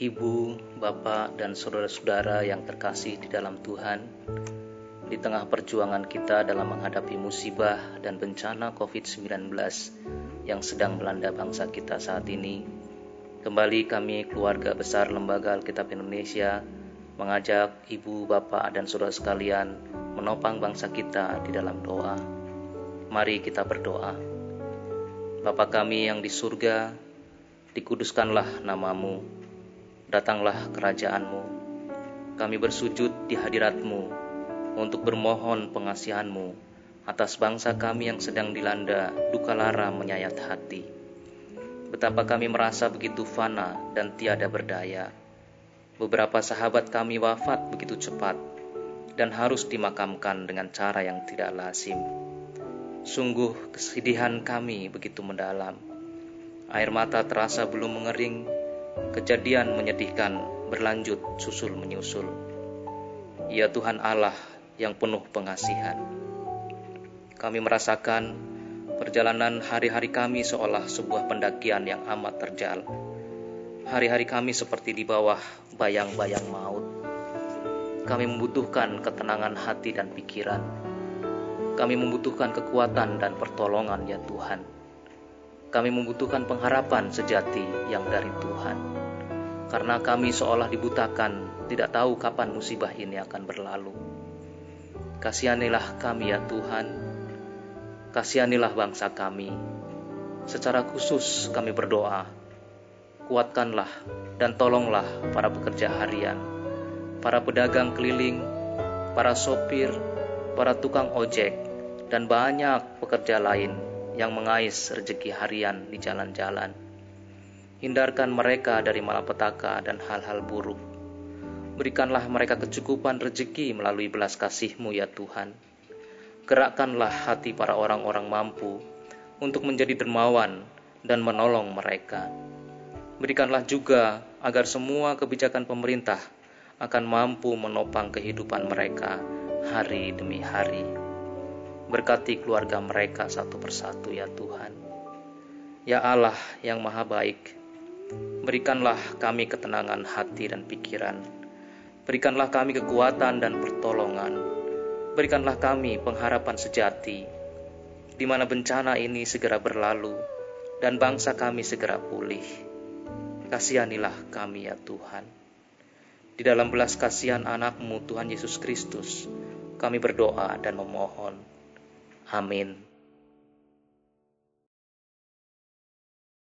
Ibu, Bapak, dan saudara-saudara yang terkasih di dalam Tuhan, di tengah perjuangan kita dalam menghadapi musibah dan bencana COVID-19 yang sedang melanda bangsa kita saat ini, kembali kami keluarga besar Lembaga Alkitab Indonesia mengajak ibu, bapak, dan saudara sekalian menopang bangsa kita di dalam doa. Mari kita berdoa. Bapa kami yang di surga, dikuduskanlah namamu, datanglah kerajaanmu. Kami bersujud di hadiratmu untuk bermohon pengasihanmu atas bangsa kami yang sedang dilanda duka lara menyayat hati. Betapa kami merasa begitu fana dan tiada berdaya Beberapa sahabat kami wafat begitu cepat dan harus dimakamkan dengan cara yang tidak lazim. Sungguh kesedihan kami begitu mendalam. Air mata terasa belum mengering, kejadian menyedihkan berlanjut susul menyusul. Ya Tuhan Allah yang penuh pengasihan. Kami merasakan perjalanan hari-hari kami seolah sebuah pendakian yang amat terjal Hari-hari kami seperti di bawah bayang-bayang maut. Kami membutuhkan ketenangan hati dan pikiran. Kami membutuhkan kekuatan dan pertolongan ya Tuhan. Kami membutuhkan pengharapan sejati yang dari Tuhan. Karena kami seolah dibutakan, tidak tahu kapan musibah ini akan berlalu. Kasihanilah kami ya Tuhan. Kasihanilah bangsa kami. Secara khusus kami berdoa kuatkanlah dan tolonglah para pekerja harian, para pedagang keliling, para sopir, para tukang ojek, dan banyak pekerja lain yang mengais rezeki harian di jalan-jalan. Hindarkan mereka dari malapetaka dan hal-hal buruk. Berikanlah mereka kecukupan rezeki melalui belas kasih-Mu ya Tuhan. Gerakkanlah hati para orang-orang mampu untuk menjadi dermawan dan menolong mereka. Berikanlah juga agar semua kebijakan pemerintah akan mampu menopang kehidupan mereka hari demi hari. Berkati keluarga mereka satu persatu ya Tuhan. Ya Allah yang maha baik, berikanlah kami ketenangan hati dan pikiran. Berikanlah kami kekuatan dan pertolongan. Berikanlah kami pengharapan sejati, di mana bencana ini segera berlalu dan bangsa kami segera pulih kasihanilah kami ya Tuhan. Di dalam belas kasihan anakmu Tuhan Yesus Kristus, kami berdoa dan memohon. Amin.